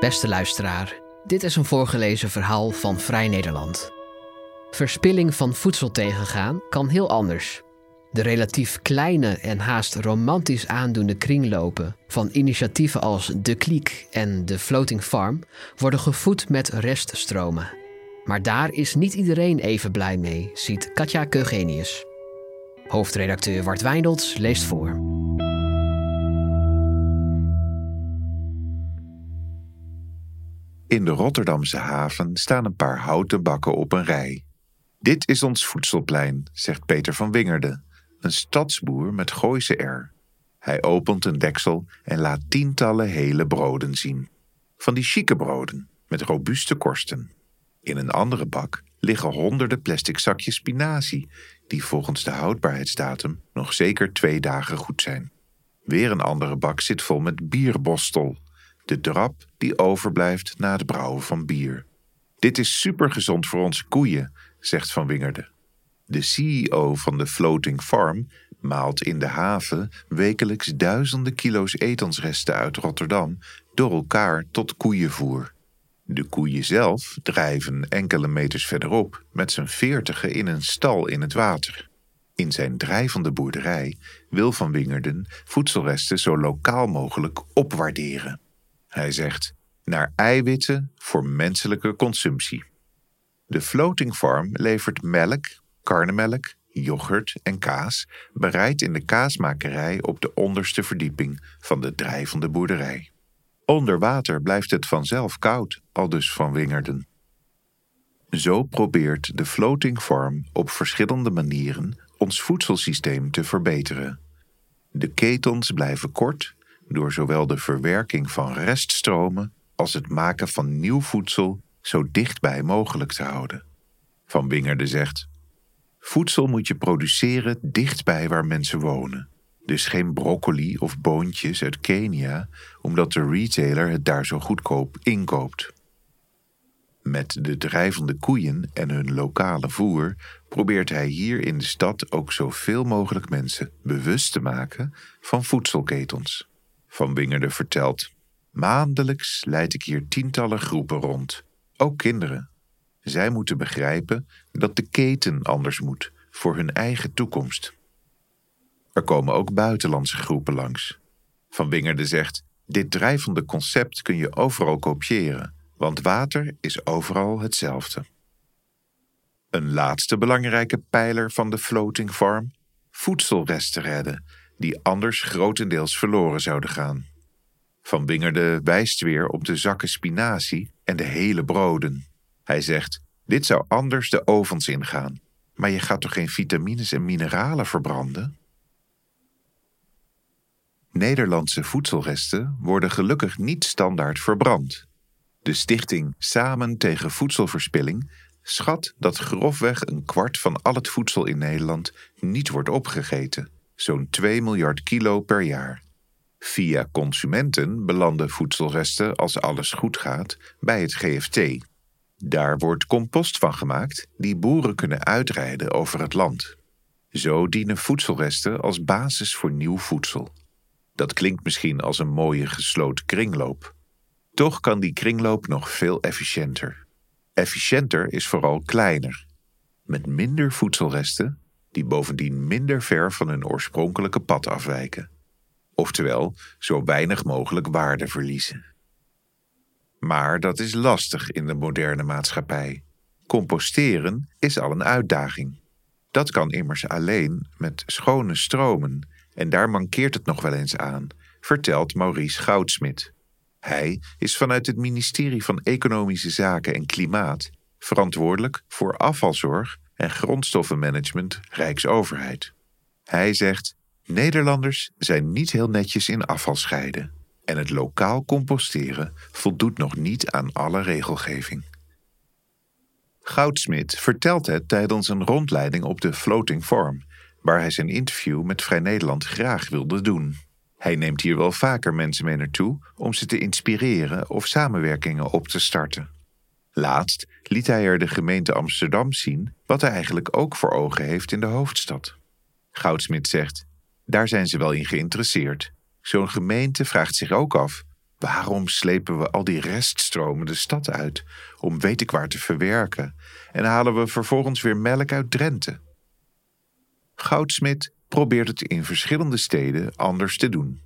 Beste luisteraar, dit is een voorgelezen verhaal van Vrij Nederland. Verspilling van voedsel tegengaan kan heel anders. De relatief kleine en haast romantisch aandoende kringlopen van initiatieven als De Kliek en de Floating Farm worden gevoed met reststromen. Maar daar is niet iedereen even blij mee, ziet Katja Keugenius. Hoofdredacteur Wart Wijndels leest voor. In de Rotterdamse haven staan een paar houten bakken op een rij. Dit is ons voedselplein, zegt Peter van Wingerde, een stadsboer met Gooise R. Hij opent een deksel en laat tientallen hele broden zien. Van die chique broden, met robuuste korsten. In een andere bak liggen honderden plastic zakjes spinazie, die volgens de houdbaarheidsdatum nog zeker twee dagen goed zijn. Weer een andere bak zit vol met bierbostel, de drap die overblijft na het brouwen van bier. Dit is supergezond voor onze koeien, zegt Van Wingerde. De CEO van de Floating Farm maalt in de haven wekelijks duizenden kilo's etensresten uit Rotterdam door elkaar tot koeienvoer. De koeien zelf drijven enkele meters verderop met zijn veertigen in een stal in het water. In zijn drijvende boerderij wil Van Wingerden voedselresten zo lokaal mogelijk opwaarderen. Hij zegt naar eiwitten voor menselijke consumptie. De floating farm levert melk, karnemelk, yoghurt en kaas, bereid in de kaasmakerij op de onderste verdieping van de drijvende boerderij. Onder water blijft het vanzelf koud, aldus van Wingerden. Zo probeert de floating farm op verschillende manieren ons voedselsysteem te verbeteren. De ketens blijven kort door zowel de verwerking van reststromen als het maken van nieuw voedsel zo dichtbij mogelijk te houden. Van Wingerde zegt: Voedsel moet je produceren dichtbij waar mensen wonen. Dus geen broccoli of boontjes uit Kenia, omdat de retailer het daar zo goedkoop inkoopt. Met de drijvende koeien en hun lokale voer probeert hij hier in de stad ook zoveel mogelijk mensen bewust te maken van voedselketens. Van Wingerde vertelt: Maandelijks leid ik hier tientallen groepen rond, ook kinderen. Zij moeten begrijpen dat de keten anders moet voor hun eigen toekomst. Er komen ook buitenlandse groepen langs. Van Wingerde zegt: Dit drijvende concept kun je overal kopiëren, want water is overal hetzelfde. Een laatste belangrijke pijler van de floating farm: voedselresten redden die anders grotendeels verloren zouden gaan. Van Wingerde wijst weer op de zakken spinazie en de hele broden. Hij zegt: Dit zou anders de ovens ingaan, maar je gaat toch geen vitamines en mineralen verbranden? Nederlandse voedselresten worden gelukkig niet standaard verbrand. De stichting Samen tegen Voedselverspilling schat dat grofweg een kwart van al het voedsel in Nederland niet wordt opgegeten zo'n 2 miljard kilo per jaar. Via consumenten belanden voedselresten, als alles goed gaat, bij het GFT. Daar wordt compost van gemaakt die boeren kunnen uitrijden over het land. Zo dienen voedselresten als basis voor nieuw voedsel. Dat klinkt misschien als een mooie gesloten kringloop. Toch kan die kringloop nog veel efficiënter. Efficiënter is vooral kleiner. Met minder voedselresten die bovendien minder ver van hun oorspronkelijke pad afwijken. Oftewel, zo weinig mogelijk waarde verliezen. Maar dat is lastig in de moderne maatschappij. Composteren is al een uitdaging. Dat kan immers alleen met schone stromen, en daar mankeert het nog wel eens aan, vertelt Maurice Goudsmit. Hij is vanuit het ministerie van Economische Zaken en Klimaat verantwoordelijk voor afvalzorg en grondstoffenmanagement Rijksoverheid. Hij zegt: Nederlanders zijn niet heel netjes in afval scheiden en het lokaal composteren voldoet nog niet aan alle regelgeving. Goudsmit vertelt het tijdens een rondleiding op de Floating Farm, waar hij zijn interview met Vrij Nederland graag wilde doen. Hij neemt hier wel vaker mensen mee naartoe om ze te inspireren of samenwerkingen op te starten. Laatst liet hij er de gemeente Amsterdam zien wat hij eigenlijk ook voor ogen heeft in de hoofdstad. Goudsmit zegt: Daar zijn ze wel in geïnteresseerd. Zo'n gemeente vraagt zich ook af: Waarom slepen we al die reststromen de stad uit om weet ik waar te verwerken en halen we vervolgens weer melk uit Drenthe? Goudsmit probeert het in verschillende steden anders te doen.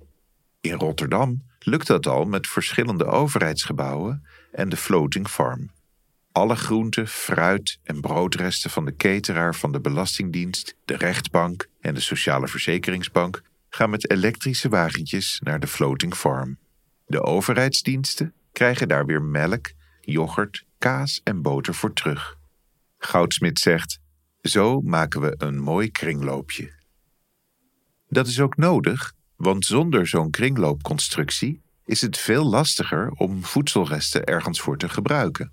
In Rotterdam lukt dat al met verschillende overheidsgebouwen en de floating farm. Alle groenten, fruit en broodresten van de cateraar van de Belastingdienst, de rechtbank en de Sociale Verzekeringsbank gaan met elektrische wagentjes naar de floating farm. De overheidsdiensten krijgen daar weer melk, yoghurt, kaas en boter voor terug. Goudsmit zegt: Zo maken we een mooi kringloopje. Dat is ook nodig, want zonder zo'n kringloopconstructie is het veel lastiger om voedselresten ergens voor te gebruiken.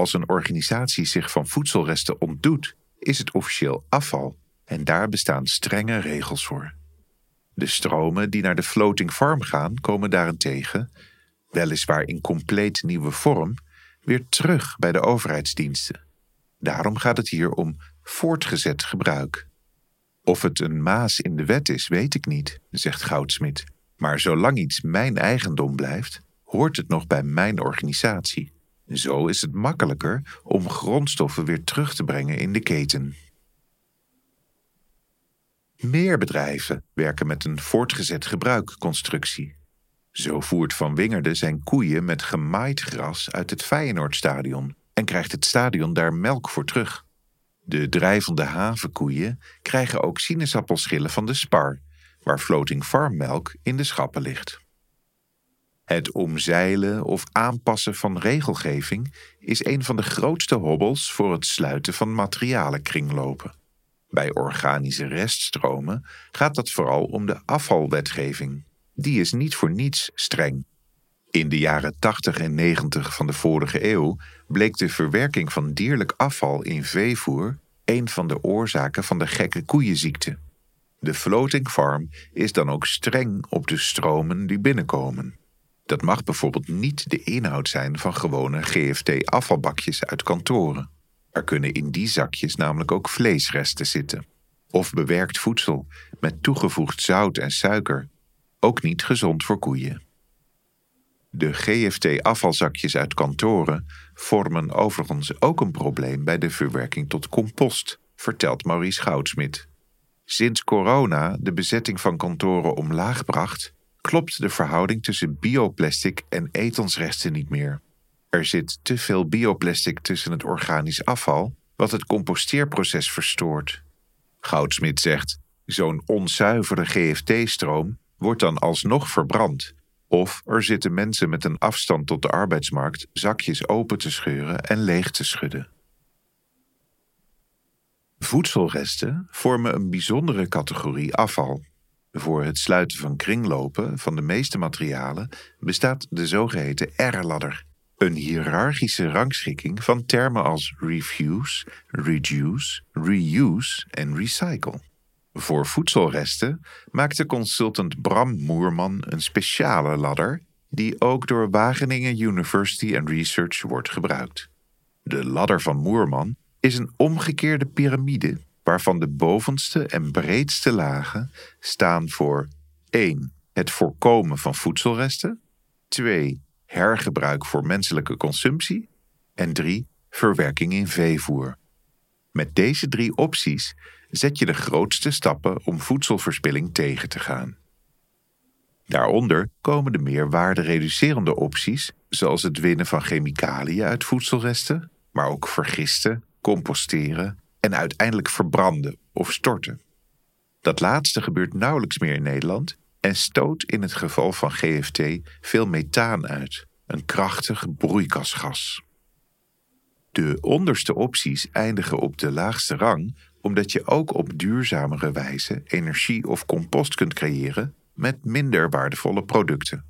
Als een organisatie zich van voedselresten ontdoet, is het officieel afval en daar bestaan strenge regels voor. De stromen die naar de floating farm gaan, komen daarentegen, weliswaar in compleet nieuwe vorm, weer terug bij de overheidsdiensten. Daarom gaat het hier om voortgezet gebruik. Of het een maas in de wet is, weet ik niet, zegt Goudsmit. Maar zolang iets mijn eigendom blijft, hoort het nog bij mijn organisatie. Zo is het makkelijker om grondstoffen weer terug te brengen in de keten. Meer bedrijven werken met een voortgezet gebruikconstructie. Zo voert Van Wingerde zijn koeien met gemaaid gras uit het Feyenoordstadion en krijgt het stadion daar melk voor terug. De drijvende havenkoeien krijgen ook sinaasappelschillen van de spar, waar floating farmmelk in de schappen ligt. Het omzeilen of aanpassen van regelgeving is een van de grootste hobbels voor het sluiten van materialenkringlopen. Bij organische reststromen gaat dat vooral om de afvalwetgeving. Die is niet voor niets streng. In de jaren 80 en 90 van de vorige eeuw bleek de verwerking van dierlijk afval in veevoer een van de oorzaken van de gekke koeienziekte. De floating farm is dan ook streng op de stromen die binnenkomen. Dat mag bijvoorbeeld niet de inhoud zijn van gewone GFT-afvalbakjes uit kantoren. Er kunnen in die zakjes namelijk ook vleesresten zitten. Of bewerkt voedsel met toegevoegd zout en suiker. Ook niet gezond voor koeien. De GFT-afvalzakjes uit kantoren vormen overigens ook een probleem bij de verwerking tot compost, vertelt Maurice Goudsmit. Sinds corona de bezetting van kantoren omlaag bracht, klopt de verhouding tussen bioplastic en etensresten niet meer. Er zit te veel bioplastic tussen het organisch afval, wat het composteerproces verstoort. Goudsmit zegt: zo'n onzuivere GFT-stroom wordt dan alsnog verbrand. Of er zitten mensen met een afstand tot de arbeidsmarkt zakjes open te scheuren en leeg te schudden. Voedselresten vormen een bijzondere categorie afval. Voor het sluiten van kringlopen van de meeste materialen bestaat de zogeheten R-ladder, een hiërarchische rangschikking van termen als refuse, reduce, reuse en recycle. Voor voedselresten maakte consultant Bram Moerman een speciale ladder die ook door Wageningen University and Research wordt gebruikt. De ladder van Moerman is een omgekeerde piramide waarvan de bovenste en breedste lagen staan voor 1. Het voorkomen van voedselresten, 2 hergebruik voor menselijke consumptie en 3. Verwerking in veevoer. Met deze drie opties zet je de grootste stappen om voedselverspilling tegen te gaan. Daaronder komen de meer waardereducerende opties, zoals het winnen van chemicaliën uit voedselresten, maar ook vergisten, composteren en uiteindelijk verbranden of storten. Dat laatste gebeurt nauwelijks meer in Nederland en stoot in het geval van GFT veel methaan uit, een krachtig broeikasgas. De onderste opties eindigen op de laagste rang omdat je ook op duurzamere wijze energie of compost kunt creëren met minder waardevolle producten.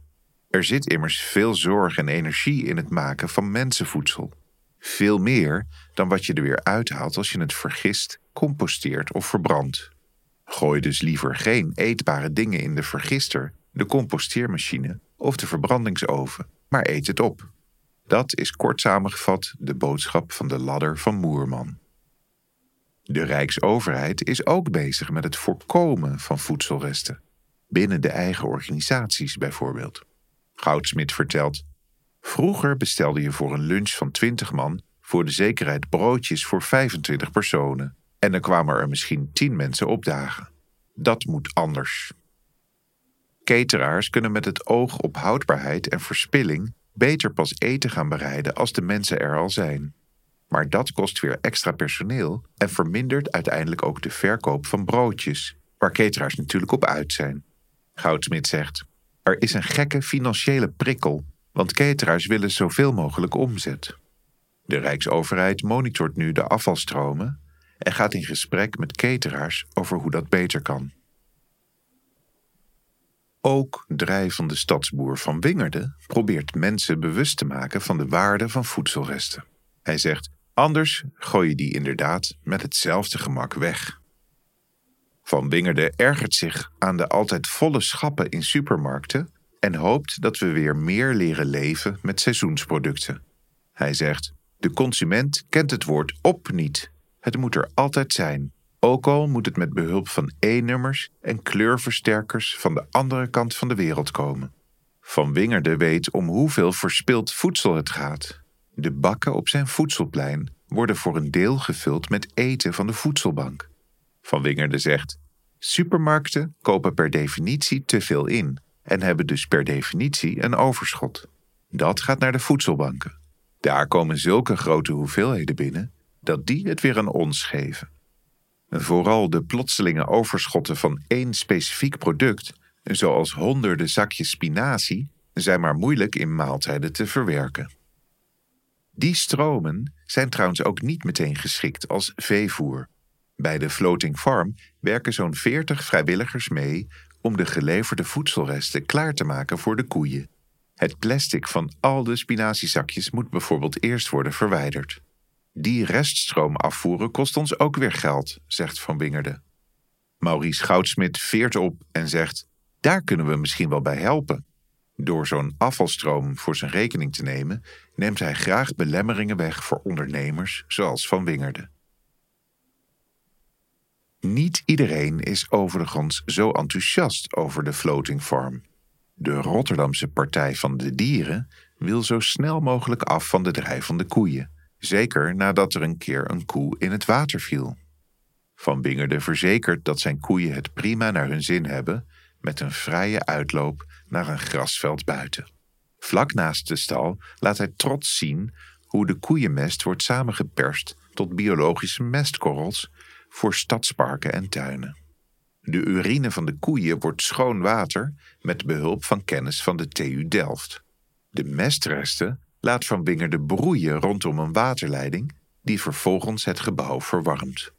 Er zit immers veel zorg en energie in het maken van mensenvoedsel. Veel meer dan wat je er weer uithaalt als je het vergist, composteert of verbrandt. Gooi dus liever geen eetbare dingen in de vergister, de composteermachine of de verbrandingsoven, maar eet het op. Dat is kort samengevat de boodschap van de ladder van Moerman. De Rijksoverheid is ook bezig met het voorkomen van voedselresten, binnen de eigen organisaties bijvoorbeeld. Goudsmit vertelt: Vroeger bestelde je voor een lunch van 20 man voor de zekerheid broodjes voor 25 personen. En dan kwamen er misschien 10 mensen opdagen. Dat moet anders. Cateraars kunnen met het oog op houdbaarheid en verspilling beter pas eten gaan bereiden als de mensen er al zijn. Maar dat kost weer extra personeel en vermindert uiteindelijk ook de verkoop van broodjes, waar cateraars natuurlijk op uit zijn. Goudsmit zegt: Er is een gekke financiële prikkel, want cateraars willen zoveel mogelijk omzet. De Rijksoverheid monitort nu de afvalstromen en gaat in gesprek met cateraars over hoe dat beter kan. Ook Drijf van de stadsboer van Wingerde probeert mensen bewust te maken van de waarde van voedselresten. Hij zegt: Anders gooi je die inderdaad met hetzelfde gemak weg. Van Wingerde ergert zich aan de altijd volle schappen in supermarkten en hoopt dat we weer meer leren leven met seizoensproducten. Hij zegt: De consument kent het woord op niet. Het moet er altijd zijn. Ook al moet het met behulp van E-nummers en kleurversterkers van de andere kant van de wereld komen. Van Wingerde weet om hoeveel verspild voedsel het gaat. De bakken op zijn voedselplein worden voor een deel gevuld met eten van de voedselbank. Van Wingerde zegt: Supermarkten kopen per definitie te veel in en hebben dus per definitie een overschot. Dat gaat naar de voedselbanken. Daar komen zulke grote hoeveelheden binnen dat die het weer aan ons geven. Vooral de plotselinge overschotten van één specifiek product, zoals honderden zakjes spinazie, zijn maar moeilijk in maaltijden te verwerken. Die stromen zijn trouwens ook niet meteen geschikt als veevoer. Bij de Floating Farm werken zo'n 40 vrijwilligers mee om de geleverde voedselresten klaar te maken voor de koeien. Het plastic van al de spinaziezakjes moet bijvoorbeeld eerst worden verwijderd. Die reststroom afvoeren kost ons ook weer geld, zegt Van Wingerde. Maurice Goudsmit veert op en zegt: Daar kunnen we misschien wel bij helpen. Door zo'n afvalstroom voor zijn rekening te nemen, neemt hij graag belemmeringen weg voor ondernemers zoals Van Wingerde. Niet iedereen is overigens zo enthousiast over de floating farm. De Rotterdamse Partij van de Dieren wil zo snel mogelijk af van de drijvende koeien, zeker nadat er een keer een koe in het water viel. Van Wingerde verzekert dat zijn koeien het prima naar hun zin hebben, met een vrije uitloop naar een grasveld buiten. Vlak naast de stal laat hij trots zien hoe de koeienmest wordt samengeperst tot biologische mestkorrels voor stadsparken en tuinen. De urine van de koeien wordt schoon water met behulp van kennis van de TU Delft. De mestresten laat Van Wingerde broeien rondom een waterleiding die vervolgens het gebouw verwarmt.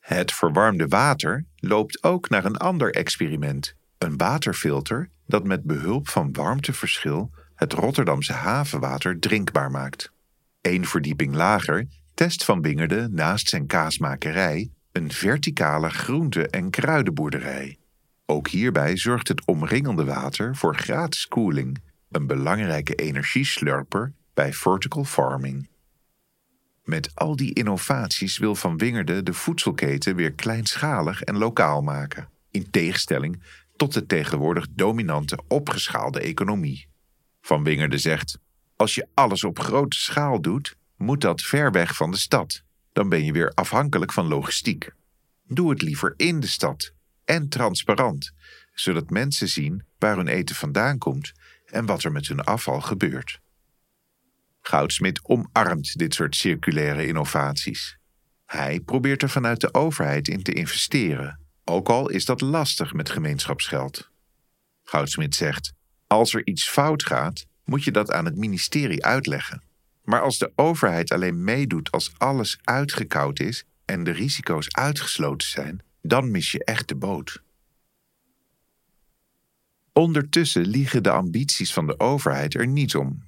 Het verwarmde water loopt ook naar een ander experiment, een waterfilter dat met behulp van warmteverschil het Rotterdamse havenwater drinkbaar maakt. Eén verdieping lager test Van Wingerde naast zijn kaasmakerij een verticale groente- en kruidenboerderij. Ook hierbij zorgt het omringende water voor gratis koeling, een belangrijke energieslurper bij vertical farming. Met al die innovaties wil Van Wingerde de voedselketen weer kleinschalig en lokaal maken, in tegenstelling tot de tegenwoordig dominante opgeschaalde economie. Van Wingerde zegt: Als je alles op grote schaal doet, moet dat ver weg van de stad. Dan ben je weer afhankelijk van logistiek. Doe het liever in de stad en transparant, zodat mensen zien waar hun eten vandaan komt en wat er met hun afval gebeurt. Goudsmit omarmt dit soort circulaire innovaties. Hij probeert er vanuit de overheid in te investeren, ook al is dat lastig met gemeenschapsgeld. Goudsmit zegt: Als er iets fout gaat, moet je dat aan het ministerie uitleggen. Maar als de overheid alleen meedoet als alles uitgekoud is en de risico's uitgesloten zijn, dan mis je echt de boot. Ondertussen liegen de ambities van de overheid er niet om.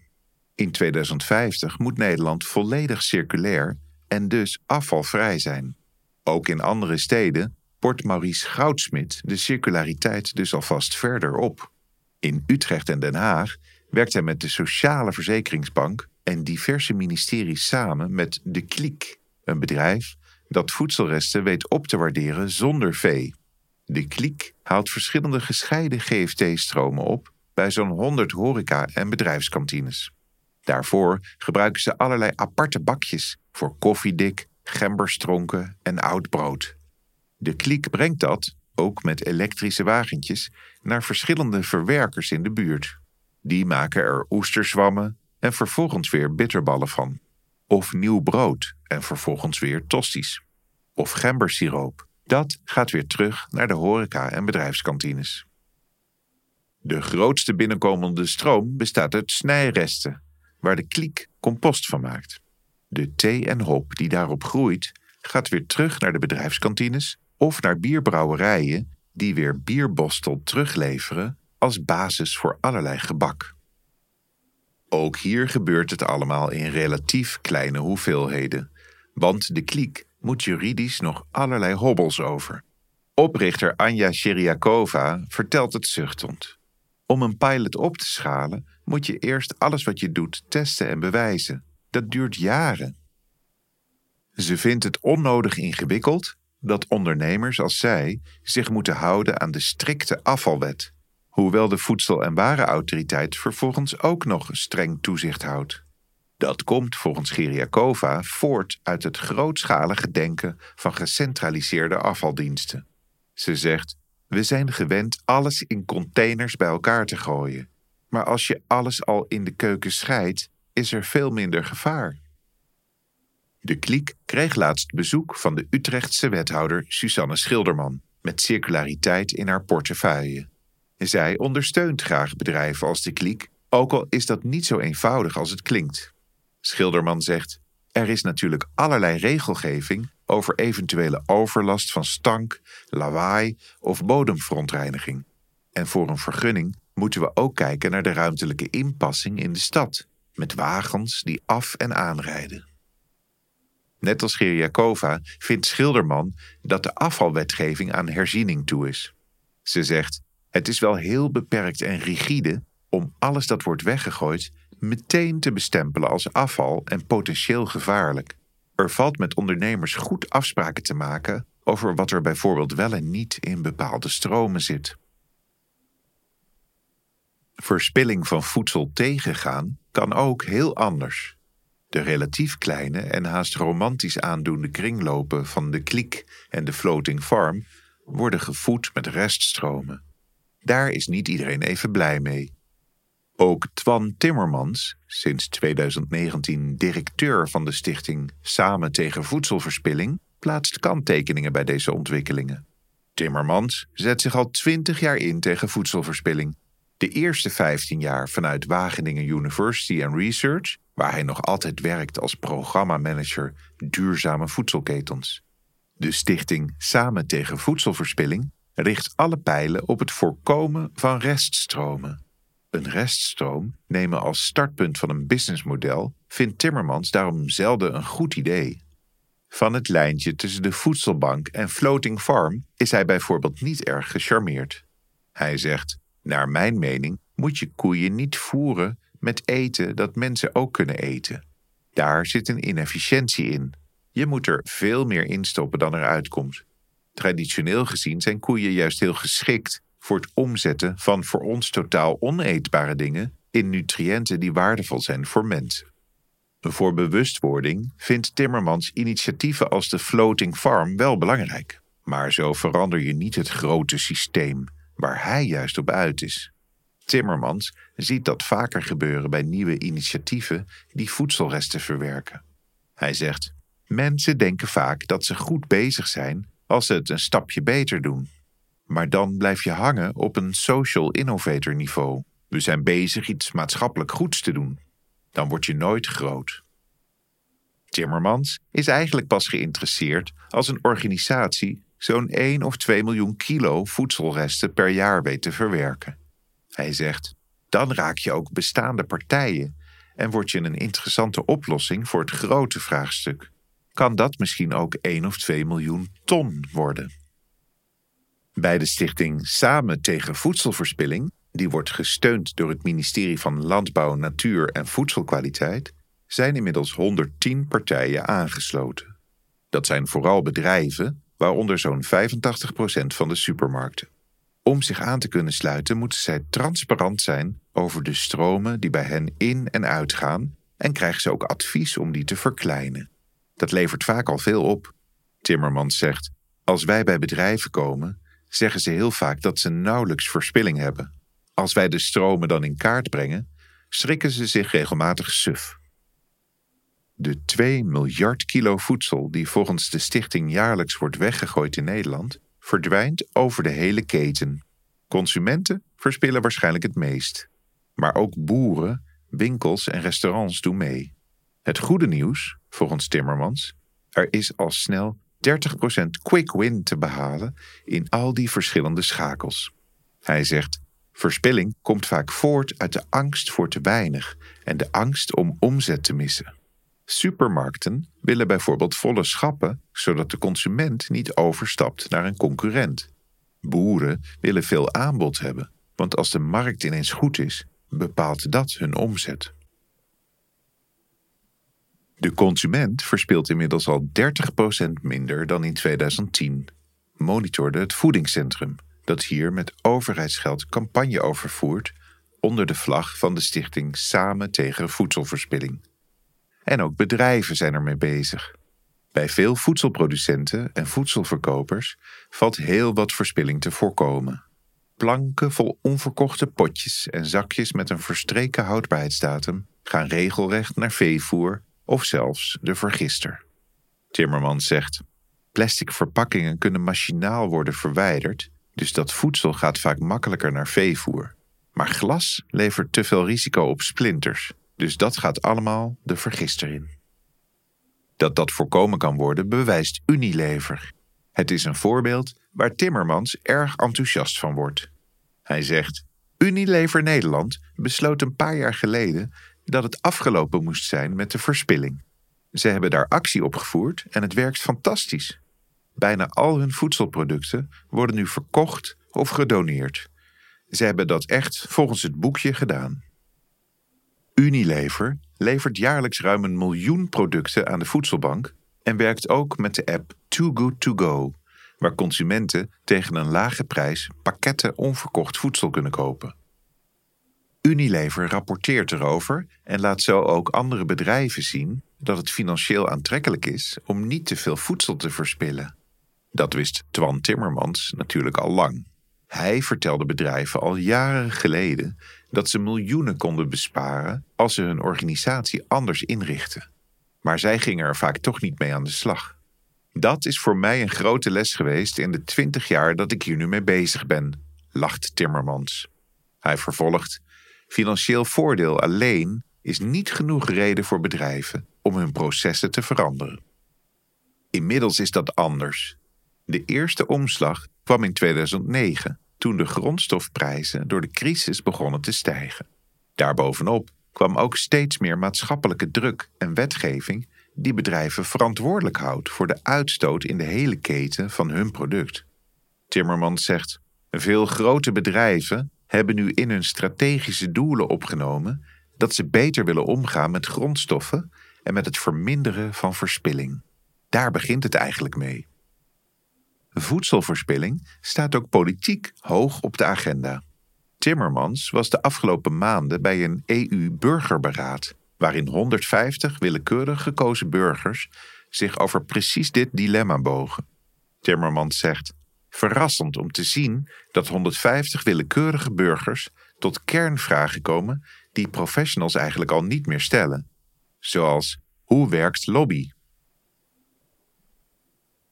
In 2050 moet Nederland volledig circulair en dus afvalvrij zijn. Ook in andere steden port Maurice Goudsmit de circulariteit dus alvast verder op. In Utrecht en Den Haag werkt hij met de Sociale Verzekeringsbank en diverse ministeries samen met De Kliek, een bedrijf dat voedselresten weet op te waarderen zonder vee. De Kliek haalt verschillende gescheiden GFT-stromen op bij zo'n 100 horeca- en bedrijfskantines. Daarvoor gebruiken ze allerlei aparte bakjes voor koffiedik, gemberstronken en oud brood. De kliek brengt dat, ook met elektrische wagentjes, naar verschillende verwerkers in de buurt. Die maken er oesterzwammen en vervolgens weer bitterballen van. Of nieuw brood en vervolgens weer tosties. Of gembersiroop. Dat gaat weer terug naar de horeca- en bedrijfskantines. De grootste binnenkomende stroom bestaat uit snijresten, waar de kliek compost van maakt. De thee en hop die daarop groeit, gaat weer terug naar de bedrijfskantines of naar bierbrouwerijen die weer bierbostel terugleveren als basis voor allerlei gebak. Ook hier gebeurt het allemaal in relatief kleine hoeveelheden, want de kliek moet juridisch nog allerlei hobbels over. Oprichter Anja Sheriakova vertelt het zuchtend. Om een pilot op te schalen moet je eerst alles wat je doet testen en bewijzen. Dat duurt jaren. Ze vindt het onnodig ingewikkeld dat ondernemers als zij zich moeten houden aan de strikte afvalwet, hoewel de Voedsel- en Warenautoriteit vervolgens ook nog streng toezicht houdt. Dat komt volgens Geriakova voort uit het grootschalige denken van gecentraliseerde afvaldiensten. Ze zegt: We zijn gewend alles in containers bij elkaar te gooien. Maar als je alles al in de keuken scheidt, is er veel minder gevaar. De kliek kreeg laatst bezoek van de Utrechtse wethouder Susanne Schilderman met circulariteit in haar portefeuille. Zij ondersteunt graag bedrijven als de kliek, ook al is dat niet zo eenvoudig als het klinkt. Schilderman zegt: Er is natuurlijk allerlei regelgeving over eventuele overlast van stank, lawaai of bodemverontreiniging. En voor een vergunning moeten we ook kijken naar de ruimtelijke inpassing in de stad, met wagens die af en aanrijden. Net als Geriakova vindt Schilderman dat de afvalwetgeving aan herziening toe is. Ze zegt: Het is wel heel beperkt en rigide om alles dat wordt weggegooid meteen te bestempelen als afval en potentieel gevaarlijk. Er valt met ondernemers goed afspraken te maken over wat er bijvoorbeeld wel en niet in bepaalde stromen zit. Verspilling van voedsel tegengaan kan ook heel anders. De relatief kleine en haast romantisch aandoende kringlopen van de kliek en de floating farm worden gevoed met reststromen. Daar is niet iedereen even blij mee. Ook Twan Timmermans, sinds 2019 directeur van de stichting Samen tegen Voedselverspilling, plaatst kanttekeningen bij deze ontwikkelingen. Timmermans zet zich al 20 jaar in tegen voedselverspilling. De eerste 15 jaar vanuit Wageningen University and Research, waar hij nog altijd werkt als programmamanager duurzame voedselketens. De stichting Samen tegen Voedselverspilling richt alle pijlen op het voorkomen van reststromen. Een reststroom nemen als startpunt van een businessmodel vindt Timmermans daarom zelden een goed idee. Van het lijntje tussen de voedselbank en floating farm is hij bijvoorbeeld niet erg gecharmeerd. Hij zegt: Naar mijn mening moet je koeien niet voeren met eten dat mensen ook kunnen eten. Daar zit een inefficiëntie in. Je moet er veel meer in stoppen dan er uitkomt. Traditioneel gezien zijn koeien juist heel geschikt voor het omzetten van voor ons totaal oneetbare dingen in nutriënten die waardevol zijn voor mensen. Voor bewustwording vindt Timmermans initiatieven als de Floating Farm wel belangrijk. Maar zo verander je niet het grote systeem waar hij juist op uit is. Timmermans ziet dat vaker gebeuren bij nieuwe initiatieven die voedselresten verwerken. Hij zegt: Mensen denken vaak dat ze goed bezig zijn als ze het een stapje beter doen. Maar dan blijf je hangen op een social innovator niveau. We zijn bezig iets maatschappelijk goeds te doen. Dan word je nooit groot. Timmermans is eigenlijk pas geïnteresseerd als een organisatie zo'n 1 of 2 miljoen kilo voedselresten per jaar weet te verwerken. Hij zegt: dan raak je ook bestaande partijen en word je een interessante oplossing voor het grote vraagstuk. Kan dat misschien ook 1 of 2 miljoen ton worden? Bij de stichting Samen tegen Voedselverspilling, die wordt gesteund door het ministerie van Landbouw, Natuur en Voedselkwaliteit, zijn inmiddels 110 partijen aangesloten. Dat zijn vooral bedrijven, waaronder zo'n 85% van de supermarkten. Om zich aan te kunnen sluiten moeten zij transparant zijn over de stromen die bij hen in en uitgaan en krijgen ze ook advies om die te verkleinen. Dat levert vaak al veel op. Timmermans zegt: Als wij bij bedrijven komen, zeggen ze heel vaak dat ze nauwelijks verspilling hebben. Als wij de stromen dan in kaart brengen, schrikken ze zich regelmatig suf. De 2 miljard kilo voedsel die volgens de stichting jaarlijks wordt weggegooid in Nederland, verdwijnt over de hele keten. Consumenten verspillen waarschijnlijk het meest. Maar ook boeren, winkels en restaurants doen mee. Het goede nieuws, volgens Timmermans, er is al snel 30% quick win te behalen in al die verschillende schakels. Hij zegt: Verspilling komt vaak voort uit de angst voor te weinig en de angst om omzet te missen. Supermarkten willen bijvoorbeeld volle schappen, zodat de consument niet overstapt naar een concurrent. Boeren willen veel aanbod hebben, want als de markt ineens goed is, bepaalt dat hun omzet. De consument verspilt inmiddels al 30% minder dan in 2010, monitorde het voedingscentrum, dat hier met overheidsgeld campagne overvoert onder de vlag van de stichting Samen tegen voedselverspilling. En ook bedrijven zijn ermee bezig. Bij veel voedselproducenten en voedselverkopers valt heel wat verspilling te voorkomen. Planken vol onverkochte potjes en zakjes met een verstreken houdbaarheidsdatum gaan regelrecht naar veevoer of zelfs de vergister. Timmermans zegt: Plastic verpakkingen kunnen machinaal worden verwijderd, dus dat voedsel gaat vaak makkelijker naar veevoer. Maar glas levert te veel risico op splinters, dus dat gaat allemaal de vergister in. Dat dat voorkomen kan worden, bewijst Unilever. Het is een voorbeeld waar Timmermans erg enthousiast van wordt. Hij zegt: Unilever Nederland besloot een paar jaar geleden dat het afgelopen moest zijn met de verspilling. Ze hebben daar actie op gevoerd en het werkt fantastisch. Bijna al hun voedselproducten worden nu verkocht of gedoneerd. Ze hebben dat echt volgens het boekje gedaan. Unilever levert jaarlijks ruim een miljoen producten aan de voedselbank en werkt ook met de app Too Good To Go, waar consumenten tegen een lage prijs pakketten onverkocht voedsel kunnen kopen. Unilever rapporteert erover en laat zo ook andere bedrijven zien dat het financieel aantrekkelijk is om niet te veel voedsel te verspillen. Dat wist Twan Timmermans natuurlijk al lang. Hij vertelde bedrijven al jaren geleden dat ze miljoenen konden besparen als ze hun organisatie anders inrichten. Maar zij gingen er vaak toch niet mee aan de slag. Dat is voor mij een grote les geweest in de twintig jaar dat ik hier nu mee bezig ben, lacht Timmermans. Hij vervolgt: Financieel voordeel alleen is niet genoeg reden voor bedrijven om hun processen te veranderen. Inmiddels is dat anders. De eerste omslag kwam in 2009, toen de grondstofprijzen door de crisis begonnen te stijgen. Daarbovenop kwam ook steeds meer maatschappelijke druk en wetgeving die bedrijven verantwoordelijk houdt voor de uitstoot in de hele keten van hun product. Timmermans zegt: Veel grote bedrijven hebben nu in hun strategische doelen opgenomen dat ze beter willen omgaan met grondstoffen en met het verminderen van verspilling. Daar begint het eigenlijk mee. Voedselverspilling staat ook politiek hoog op de agenda. Timmermans was de afgelopen maanden bij een EU-burgerberaad, waarin 150 willekeurig gekozen burgers zich over precies dit dilemma bogen. Timmermans zegt: Verrassend om te zien dat 150 willekeurige burgers tot kernvragen komen die professionals eigenlijk al niet meer stellen. Zoals: hoe werkt lobby?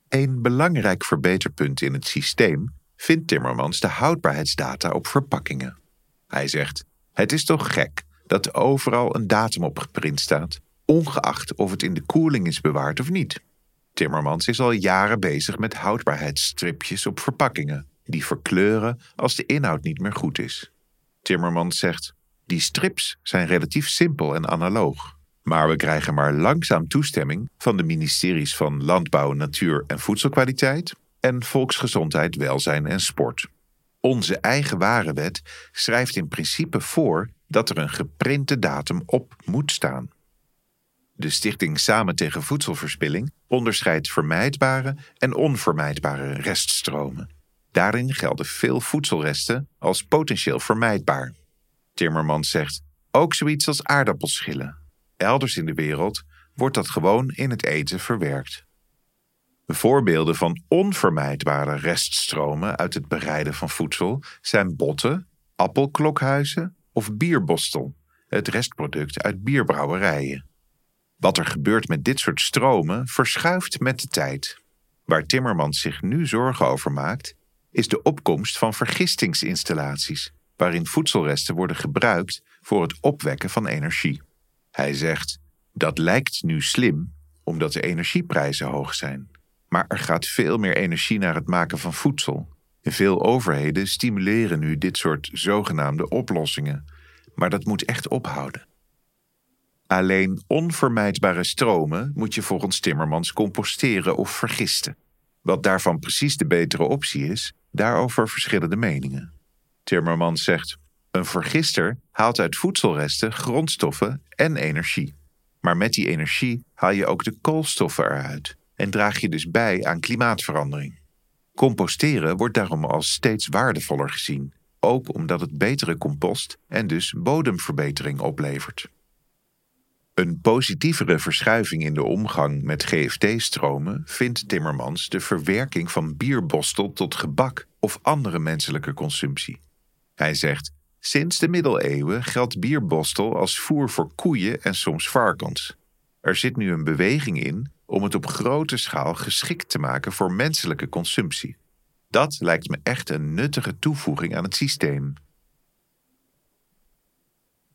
Een belangrijk verbeterpunt in het systeem vindt Timmermans de houdbaarheidsdata op verpakkingen. Hij zegt: Het is toch gek dat overal een datum op geprint staat, ongeacht of het in de koeling is bewaard of niet. Timmermans is al jaren bezig met houdbaarheidsstripjes op verpakkingen, die verkleuren als de inhoud niet meer goed is. Timmermans zegt: Die strips zijn relatief simpel en analoog. Maar we krijgen maar langzaam toestemming van de ministeries van Landbouw, Natuur en Voedselkwaliteit en Volksgezondheid, Welzijn en Sport. Onze eigen warenwet schrijft in principe voor dat er een geprinte datum op moet staan. De stichting Samen tegen Voedselverspilling onderscheidt vermijdbare en onvermijdbare reststromen. Daarin gelden veel voedselresten als potentieel vermijdbaar. Timmermans zegt ook zoiets als aardappelschillen. Elders in de wereld wordt dat gewoon in het eten verwerkt. Voorbeelden van onvermijdbare reststromen uit het bereiden van voedsel zijn botten, appelklokhuizen of bierbostel, het restproduct uit bierbrouwerijen. Wat er gebeurt met dit soort stromen verschuift met de tijd. Waar Timmermans zich nu zorgen over maakt, is de opkomst van vergistingsinstallaties, waarin voedselresten worden gebruikt voor het opwekken van energie. Hij zegt: dat lijkt nu slim, omdat de energieprijzen hoog zijn. Maar er gaat veel meer energie naar het maken van voedsel. Veel overheden stimuleren nu dit soort zogenaamde oplossingen, maar dat moet echt ophouden. Alleen onvermijdbare stromen moet je volgens Timmermans composteren of vergisten. Wat daarvan precies de betere optie is, daarover verschillende meningen. Timmermans zegt: een vergister haalt uit voedselresten grondstoffen en energie. Maar met die energie haal je ook de koolstoffen eruit en draag je dus bij aan klimaatverandering. Composteren wordt daarom als steeds waardevoller gezien, ook omdat het betere compost en dus bodemverbetering oplevert. Een positievere verschuiving in de omgang met GFT-stromen vindt Timmermans de verwerking van bierbostel tot gebak of andere menselijke consumptie. Hij zegt: Sinds de middeleeuwen geldt bierbostel als voer voor koeien en soms varkens. Er zit nu een beweging in om het op grote schaal geschikt te maken voor menselijke consumptie. Dat lijkt me echt een nuttige toevoeging aan het systeem.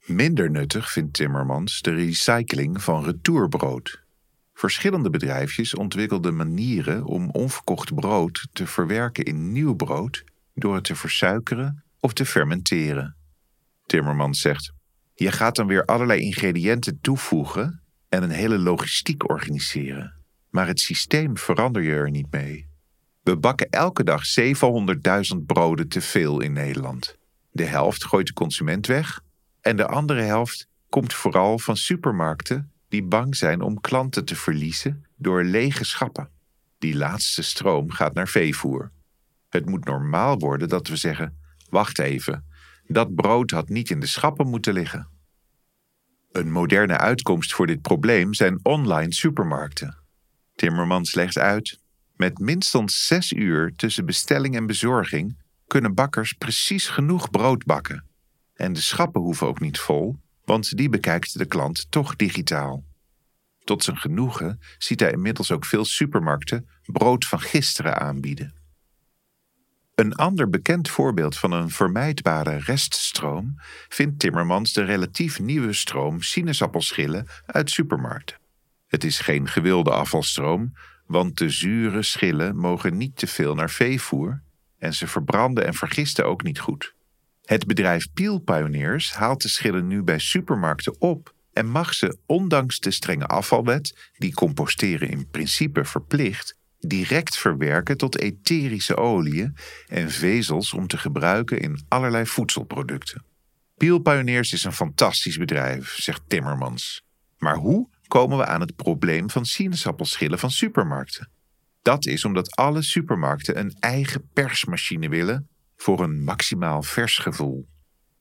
Minder nuttig vindt Timmermans de recycling van retourbrood. Verschillende bedrijfjes ontwikkelden manieren om onverkocht brood te verwerken in nieuw brood door het te versuikeren of te fermenteren. Timmermans zegt: Je gaat dan weer allerlei ingrediënten toevoegen en een hele logistiek organiseren. Maar het systeem verander je er niet mee. We bakken elke dag 700.000 broden te veel in Nederland. De helft gooit de consument weg en de andere helft komt vooral van supermarkten die bang zijn om klanten te verliezen door lege schappen. Die laatste stroom gaat naar veevoer. Het moet normaal worden dat we zeggen: wacht even, dat brood had niet in de schappen moeten liggen. Een moderne uitkomst voor dit probleem zijn online supermarkten. Timmermans legt uit: met minstens zes uur tussen bestelling en bezorging kunnen bakkers precies genoeg brood bakken. En de schappen hoeven ook niet vol, want die bekijkt de klant toch digitaal. Tot zijn genoegen ziet hij inmiddels ook veel supermarkten brood van gisteren aanbieden. Een ander bekend voorbeeld van een vermijdbare reststroom vindt Timmermans de relatief nieuwe stroom sinaasappelschillen uit supermarkten. Het is geen gewilde afvalstroom, want de zure schillen mogen niet te veel naar veevoer en ze verbranden en vergisten ook niet goed. Het bedrijf Peel Pioneers haalt de schillen nu bij supermarkten op en mag ze, ondanks de strenge afvalwet, die composteren in principe verplicht, direct verwerken tot etherische oliën en vezels om te gebruiken in allerlei voedselproducten. Peel Pioneers is een fantastisch bedrijf, zegt Timmermans. Maar hoe komen we aan het probleem van sinaasappelschillen van supermarkten? Dat is omdat alle supermarkten een eigen persmachine willen voor een maximaal vers gevoel.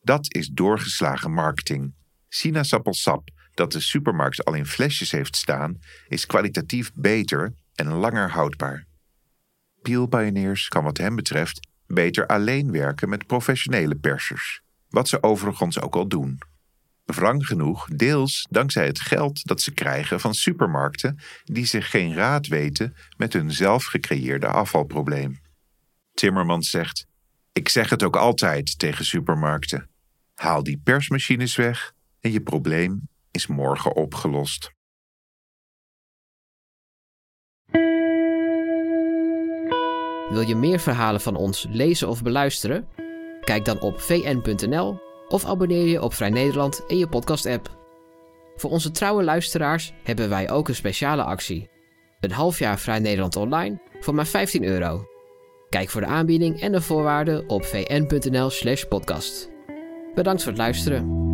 Dat is doorgeslagen marketing. Sinaasappelsap dat de supermarkt al in flesjes heeft staan, is kwalitatief beter en langer houdbaar. Peel Pioneers kan wat hem betreft beter alleen werken met professionele persers, wat ze overigens ook al doen. Wrang genoeg, deels dankzij het geld dat ze krijgen van supermarkten die zich geen raad weten met hun zelf gecreëerde afvalprobleem. Timmermans zegt: Ik zeg het ook altijd tegen supermarkten. Haal die persmachines weg en je probleem is morgen opgelost. Wil je meer verhalen van ons lezen of beluisteren? Kijk dan op vn.nl of abonneer je op Vrij Nederland in je podcast-app. Voor onze trouwe luisteraars hebben wij ook een speciale actie. Een half jaar Vrij Nederland online voor maar 15 euro. Kijk voor de aanbieding en de voorwaarden op vn.nl/podcast. Bedankt voor het luisteren.